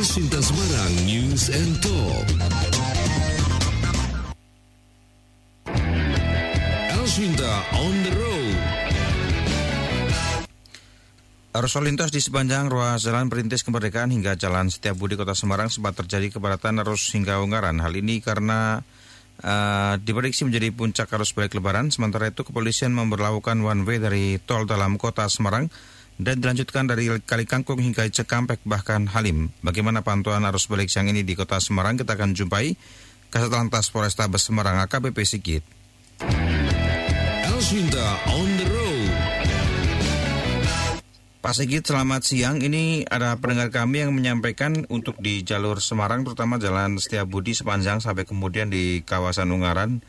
Elsinta Semarang News and Talk. Elsinta on the road. Arus lalu lintas di sepanjang ruas jalan perintis kemerdekaan hingga jalan Setiabudi Kota Semarang sempat terjadi kepadatan arus hingga Ungaran. Hal ini karena uh, diprediksi menjadi puncak arus balik lebaran. Sementara itu kepolisian memperlakukan one way dari tol dalam Kota Semarang dan dilanjutkan dari Kali Kangkung hingga Cekampek bahkan Halim. Bagaimana pantauan arus balik siang ini di Kota Semarang? Kita akan jumpai Kasat Lantas Polrestabes Semarang AKBP Sigit. Elsinta on the road. Pak Sigit, selamat siang. Ini ada pendengar kami yang menyampaikan untuk di jalur Semarang, terutama Jalan Setiabudi sepanjang sampai kemudian di kawasan Ungaran,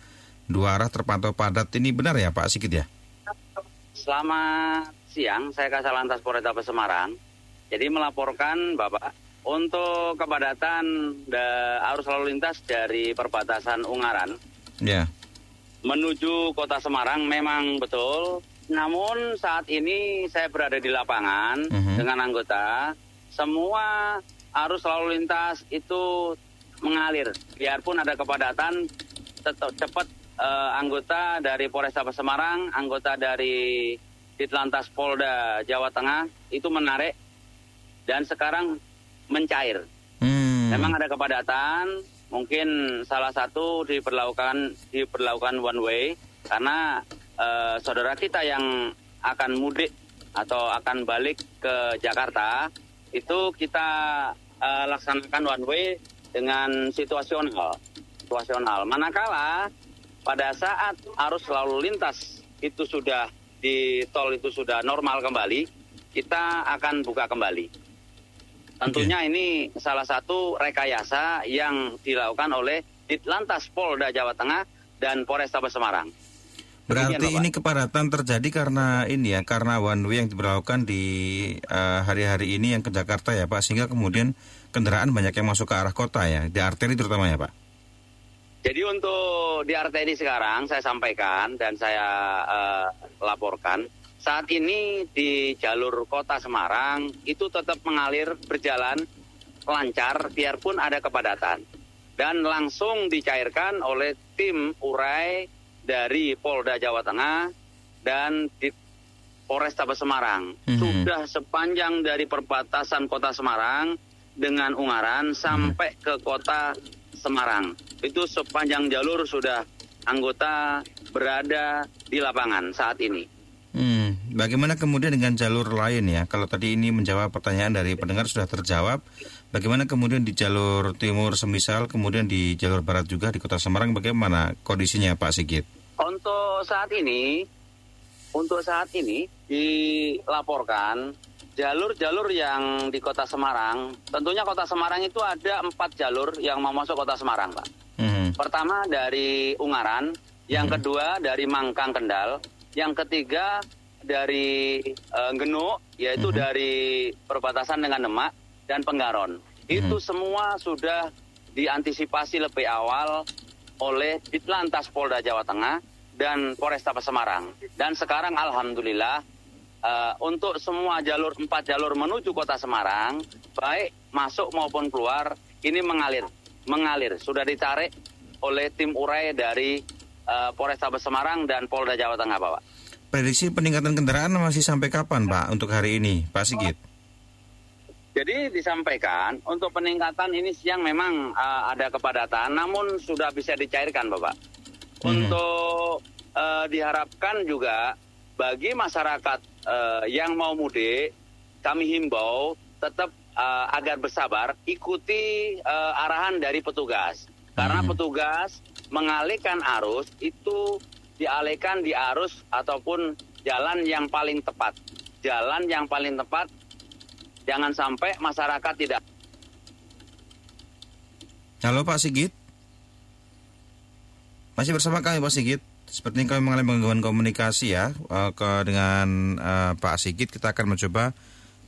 dua arah terpantau padat. Ini benar ya Pak Sigit ya? Selamat siang, saya Kasal Lantas Polrestabes Semarang. Jadi melaporkan Bapak, untuk kepadatan da, arus lalu lintas dari perbatasan Ungaran Ya. menuju kota Semarang memang betul. Namun saat ini saya berada di lapangan Mhm. dengan anggota, semua arus lalu lintas itu mengalir. Biarpun ada kepadatan, tetap cepat eh, anggota dari Polrestabes Semarang, anggota dari Ditlantas Polda Jawa Tengah itu menarik dan sekarang mencair. Hmm. Memang ada kepadatan, mungkin salah satu diperlakukan diperlakukan one way karena eh, saudara kita yang akan mudik atau akan balik ke Jakarta itu kita eh, laksanakan one way dengan situasional, situasional. Manakala pada saat arus lalu lintas itu sudah di tol itu sudah normal kembali, kita akan buka kembali. Tentunya ini salah satu rekayasa yang dilakukan oleh Ditlantas Polda Jawa Tengah dan Polrestabes Semarang. Berarti Demikian, ini kepadatan terjadi karena ini ya, karena one way yang diberlakukan di eh, hari-hari ini yang ke Jakarta ya Pak, sehingga kemudian kendaraan banyak yang masuk ke arah kota ya, di arteri terutama ya Pak. Jadi untuk di arteri sekarang saya sampaikan dan saya eh, laporkan saat ini di jalur kota Semarang itu tetap mengalir berjalan lancar biarpun ada kepadatan dan langsung dicairkan oleh tim urai dari Polda Jawa Tengah dan di Polrestabes Semarang. Mhm. Sudah sepanjang dari perbatasan kota Semarang dengan Ungaran sampai ke kota Semarang. Itu sepanjang jalur sudah anggota berada di lapangan saat ini. Hmm, bagaimana kemudian dengan jalur lain ya? Kalau tadi ini menjawab pertanyaan dari pendengar sudah terjawab. Bagaimana kemudian di jalur timur semisal, kemudian di jalur barat juga di kota Semarang, bagaimana kondisinya Pak Sigit? Untuk saat ini, untuk saat ini dilaporkan jalur-jalur yang di kota Semarang, tentunya kota Semarang itu ada empat jalur yang mau masuk kota Semarang, Pak. Hmm, Pertama dari Ungaran, yang Hmm. kedua dari Mangkang Kendal, yang ketiga dari eh, Genuk, yaitu Mhm. dari perbatasan dengan Demak dan Penggaron. Itu semua sudah diantisipasi lebih awal oleh Ditlantas Polda Jawa Tengah dan Polrestabes Semarang. Dan sekarang alhamdulillah eh, untuk semua jalur empat jalur menuju kota Semarang, baik masuk maupun keluar, ini mengalir, mengalir. Sudah ditarik oleh tim urai dari eh, Polrestabes Semarang dan Polda Jawa Tengah, Bapak. prediksi peningkatan kendaraan masih sampai kapan Pak untuk hari ini, Pak Sigit? Jadi disampaikan untuk peningkatan ini siang memang eh, ada kepadatan, namun sudah bisa dicairkan, Bapak. Mhm. Untuk eh, diharapkan juga bagi masyarakat eh, yang mau mudik, kami himbau tetap eh, agar bersabar, ikuti eh, arahan dari petugas. Karena Mhm. petugas mengalihkan arus itu dialihkan di arus ataupun jalan yang paling tepat. Jalan yang paling tepat jangan sampai masyarakat tidak Halo Pak Sigit. Masih bersama kami Pak Sigit. Sepertinya kami mengalami gangguan komunikasi ya eh, ke dengan eh, Pak Sigit. Kita akan mencoba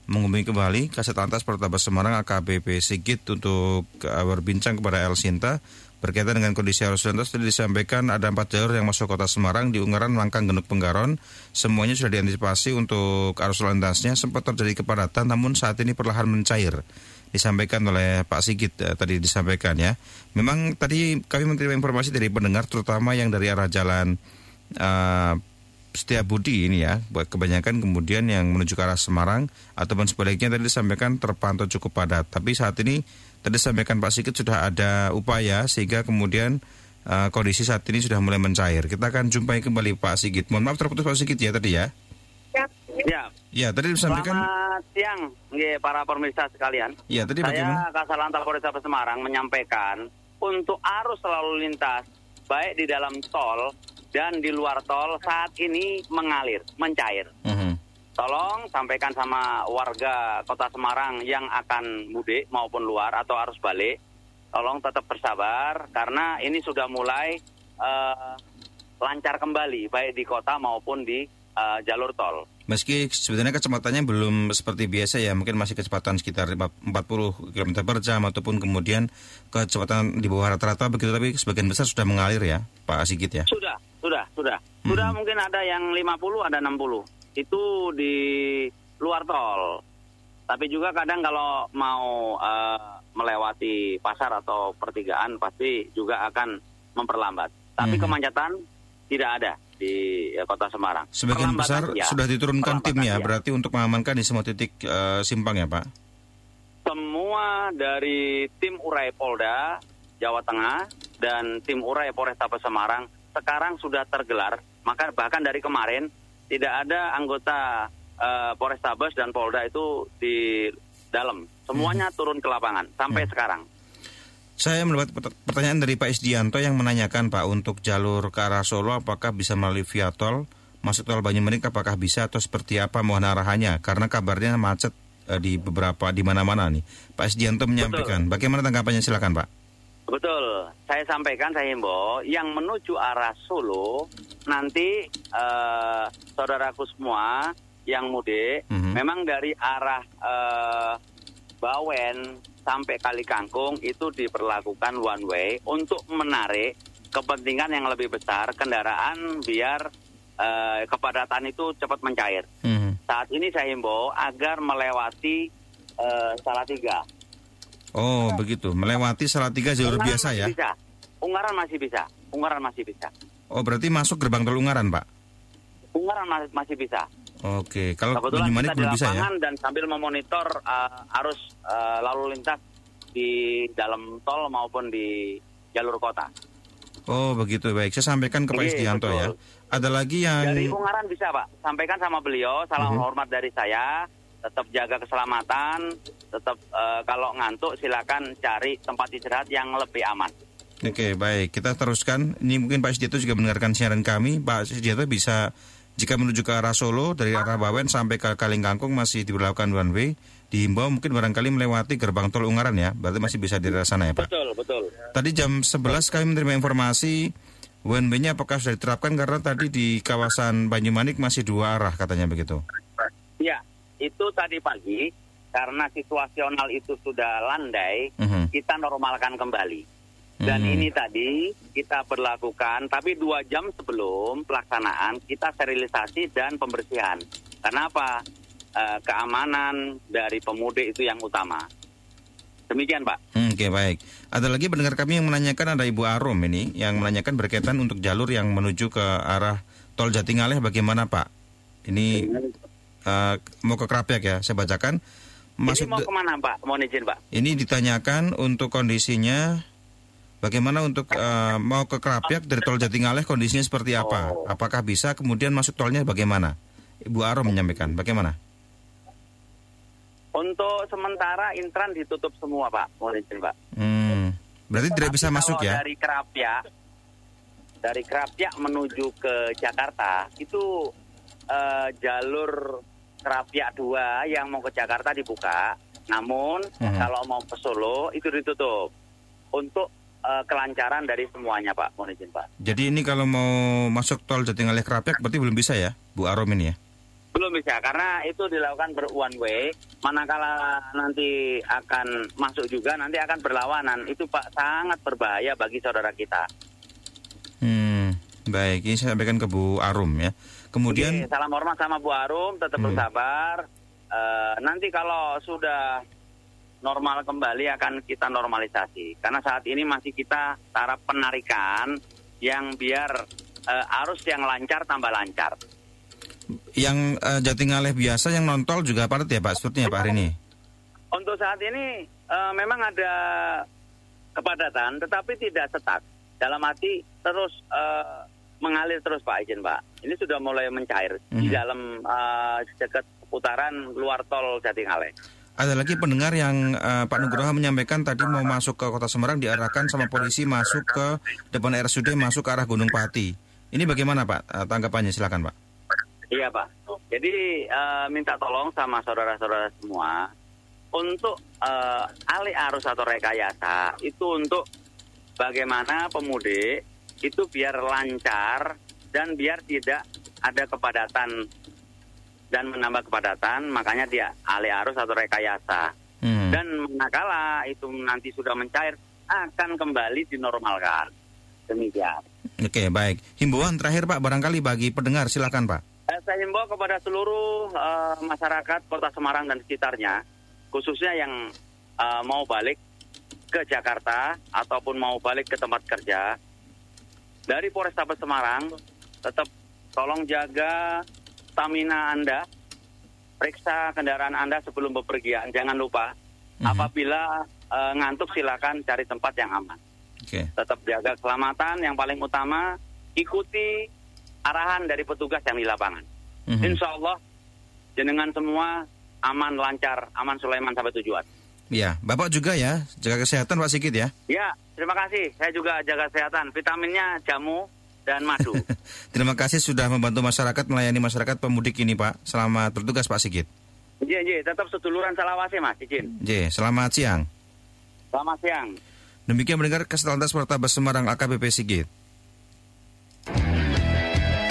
menghubungi kembali Kasat Lantas Polrestabes Semarang AKBP Sigit untuk eh, berbincang kepada El Sinta berkaitan dengan kondisi arus lintas tadi disampaikan ada empat jalur yang masuk kota Semarang di Ungaran, Mangkang, Genuk, Penggaron. Semuanya sudah diantisipasi untuk arus lintasnya sempat terjadi kepadatan namun saat ini perlahan mencair. Disampaikan oleh Pak Sigit uh, tadi disampaikan ya. Memang tadi kami menerima informasi dari pendengar terutama yang dari arah jalan uh, Budi ini ya, buat kebanyakan kemudian yang menuju ke arah Semarang ataupun sebaliknya tadi disampaikan terpantau cukup padat. Tapi saat ini tadi disampaikan Pak Sigit sudah ada upaya sehingga kemudian uh, kondisi saat ini sudah mulai mencair. Kita akan jumpai kembali Pak Sigit. Mohon maaf terputus Pak Sigit ya tadi ya. Ya. Ya, tadi disampaikan. Selamat siang, nggih, para pemirsa sekalian. Ya, tadi Saya bagaimana? Kasalantal Polres Semarang menyampaikan untuk arus lalu lintas baik di dalam tol dan di luar tol saat ini mengalir, mencair. Mhm. Tolong sampaikan sama warga Kota Semarang yang akan mudik maupun luar atau arus balik, tolong tetap bersabar karena ini sudah mulai eh, lancar kembali baik di kota maupun di eh, jalur tol. Meski sebenarnya kecepatannya belum seperti biasa ya, mungkin masih kecepatan sekitar 40 km per jam ataupun kemudian kecepatan di bawah rata-rata begitu, tapi sebagian besar sudah mengalir ya, Pak Sigit ya. Sudah, sudah, sudah. Sudah mungkin ada yang 50, ada 60. Itu di luar tol. Tapi juga kadang kalau mau eh, melewati pasar atau pertigaan pasti juga akan memperlambat. Tapi Mhm. kemacetan tidak ada di eh, Kota Semarang. Sebagian besar ya. sudah diturunkan tim ya, ya. berarti untuk mengamankan di semua titik eh, simpang ya, Pak. Semua dari tim Urai Polda Jawa Tengah dan tim Urai Polrestabes Semarang sekarang sudah tergelar. Maka bahkan dari kemarin tidak ada anggota eh, Polrestabes dan Polda itu di dalam. Semuanya turun ke lapangan sampai sekarang. Saya mendapat pert- pertanyaan dari Pak Isdianto yang menanyakan Pak untuk jalur ke arah Solo apakah bisa melalui via tol masuk tol Banyumanik apakah bisa atau seperti apa mohon arahannya karena kabarnya macet eh, di beberapa di mana-mana nih. Pak Isdianto menyampaikan. Bagaimana tanggapannya silakan Pak. Betul, saya sampaikan saya himbau yang menuju arah Solo nanti eh, saudaraku semua yang mudik Mhm. memang dari arah eh, Bawen sampai Kali Kangkung itu diperlakukan one way untuk menarik kepentingan yang lebih besar kendaraan biar eh, kepadatan itu cepat mencair. Mhm. Saat ini saya himbau agar melewati eh, Salatiga. Oh begitu, melewati Salatiga jalur Ungaran biasa ya. Bisa. Ungaran masih bisa. Ungaran masih bisa. Oh berarti masuk gerbang tol Ungaran Pak. Ungaran ma- masih bisa. Oke, kalau Kebetulan kita di belum bisa ya. lapangan dan sambil memonitor uh, arus uh, lalu lintas di dalam tol maupun di jalur kota. Oh begitu baik, saya sampaikan ke Pak Iya, Isdianto betul. ya. Ada lagi yang Dari Ungaran bisa Pak, sampaikan sama beliau, salam Mhm. hormat dari saya, tetap jaga keselamatan, tetap uh, kalau ngantuk silakan cari tempat istirahat yang lebih aman. Oke, baik. Kita teruskan. Ini mungkin Pak Sediato juga mendengarkan siaran kami. Pak Sediato bisa, jika menuju ke arah Solo, dari arah Bawen sampai ke Kalingkangkung masih diberlakukan one way. Dihimbau mungkin barangkali melewati gerbang tol Ungaran ya. Berarti masih bisa di sana ya Pak. Betul, betul. Tadi jam 11 kami menerima informasi one way-nya apakah sudah diterapkan karena tadi di kawasan Banyumanik masih dua arah katanya begitu. Ya, itu tadi pagi karena situasional itu sudah landai, Mhm. kita normalkan kembali. Dan Mhm. ini tadi kita berlakukan, tapi dua jam sebelum pelaksanaan kita sterilisasi dan pembersihan. Karena apa? Eh, keamanan dari pemudik itu yang utama. Demikian, Pak. Hmm, Oke baik. Ada lagi pendengar kami yang menanyakan ada Ibu Arum ini yang menanyakan berkaitan untuk jalur yang menuju ke arah tol Jatingaleh bagaimana Pak? Ini eh, mau ke Krapyak ya, saya bacakan. Masuk ini mau ke mana, Pak? Mohon izin, Pak. ini ditanyakan untuk kondisinya bagaimana untuk eh, mau ke Krapyak dari tol Jatingaleh kondisinya seperti apa? Oh. Apakah bisa kemudian masuk tolnya bagaimana? Ibu Arum menyampaikan bagaimana? Untuk sementara intran ditutup semua, Pak. Mohon izin, Pak. Hmm, berarti tidak Tapi bisa masuk ya? Dari Kerapia, dari Kerapia menuju ke Jakarta itu eh, jalur Kerapia 2 yang mau ke Jakarta dibuka. Namun Mhm. kalau mau ke Solo itu ditutup untuk eh, kelancaran dari semuanya, Pak. Mohon izin, Pak. Jadi ini kalau mau masuk tol Jatingaleh Krapyak berarti belum bisa ya, Bu Arum ini ya? Belum bisa karena itu dilakukan ber one way. Manakala nanti akan masuk juga nanti akan berlawanan. Itu Pak sangat berbahaya bagi saudara kita. Hmm, baik. Ini saya sampaikan ke Bu Arum ya. Kemudian, Oke, salam hormat sama Bu Arum, tetap Hmm. bersabar. Eh, nanti kalau sudah normal kembali akan kita normalisasi. Karena saat ini masih kita taraf penarikan yang biar eh, arus yang lancar tambah lancar. Yang Jatingaleh biasa yang nontol juga padat ya Pak sepertinya Pak hari ini. Untuk saat ini eh, memang ada kepadatan, tetapi tidak setak. Dalam arti terus eh, mengalir terus Pak izin Pak. Ini sudah mulai mencair di Mhm. dalam eh, dekat putaran luar tol Jatingaleh. Ada lagi pendengar yang eh, Pak Nugroho menyampaikan tadi mau masuk ke Kota Semarang diarahkan sama polisi masuk ke depan RSUD masuk ke arah Gunung Pati. Ini bagaimana Pak Eh, tanggapannya silakan Pak. Iya Pak. Jadi eh, minta tolong sama saudara-saudara semua untuk eh, alih arus atau rekayasa itu untuk bagaimana pemudik itu biar lancar dan biar tidak ada kepadatan dan menambah kepadatan makanya dia alih arus atau rekayasa Hmm. dan manakala itu nanti sudah mencair akan kembali dinormalkan demikian. Oke baik. Himbauan terakhir Pak barangkali bagi pendengar silakan Pak. Eh, Saya himbau kepada seluruh eh, masyarakat Kota Semarang dan sekitarnya, khususnya yang eh, mau balik ke Jakarta ataupun mau balik ke tempat kerja, dari Polrestabes Semarang, tetap tolong jaga stamina Anda, periksa kendaraan Anda sebelum bepergian, jangan lupa. Mhm. Apabila eh, ngantuk silakan cari tempat yang aman Oke. tetap jaga keselamatan yang paling utama ikuti arahan dari petugas yang di lapangan. Mhm. Insya Allah jenengan semua aman lancar aman Sulaiman sampai tujuan. Ya Bapak juga ya jaga kesehatan Pak Sigit ya. Ya terima kasih saya juga jaga kesehatan vitaminnya jamu dan madu. Terima kasih sudah membantu masyarakat melayani masyarakat pemudik ini Pak. Selamat bertugas Pak Sigit. Iya iya tetap seduluran salawase mas izin. J, selamat siang. Selamat siang. Demikian mendengar Keselantas Pertabes Semarang AKBP Sigit.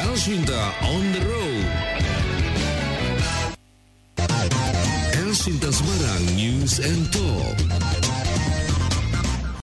Elswinta on the road. Elswinta Semarang News and Talk.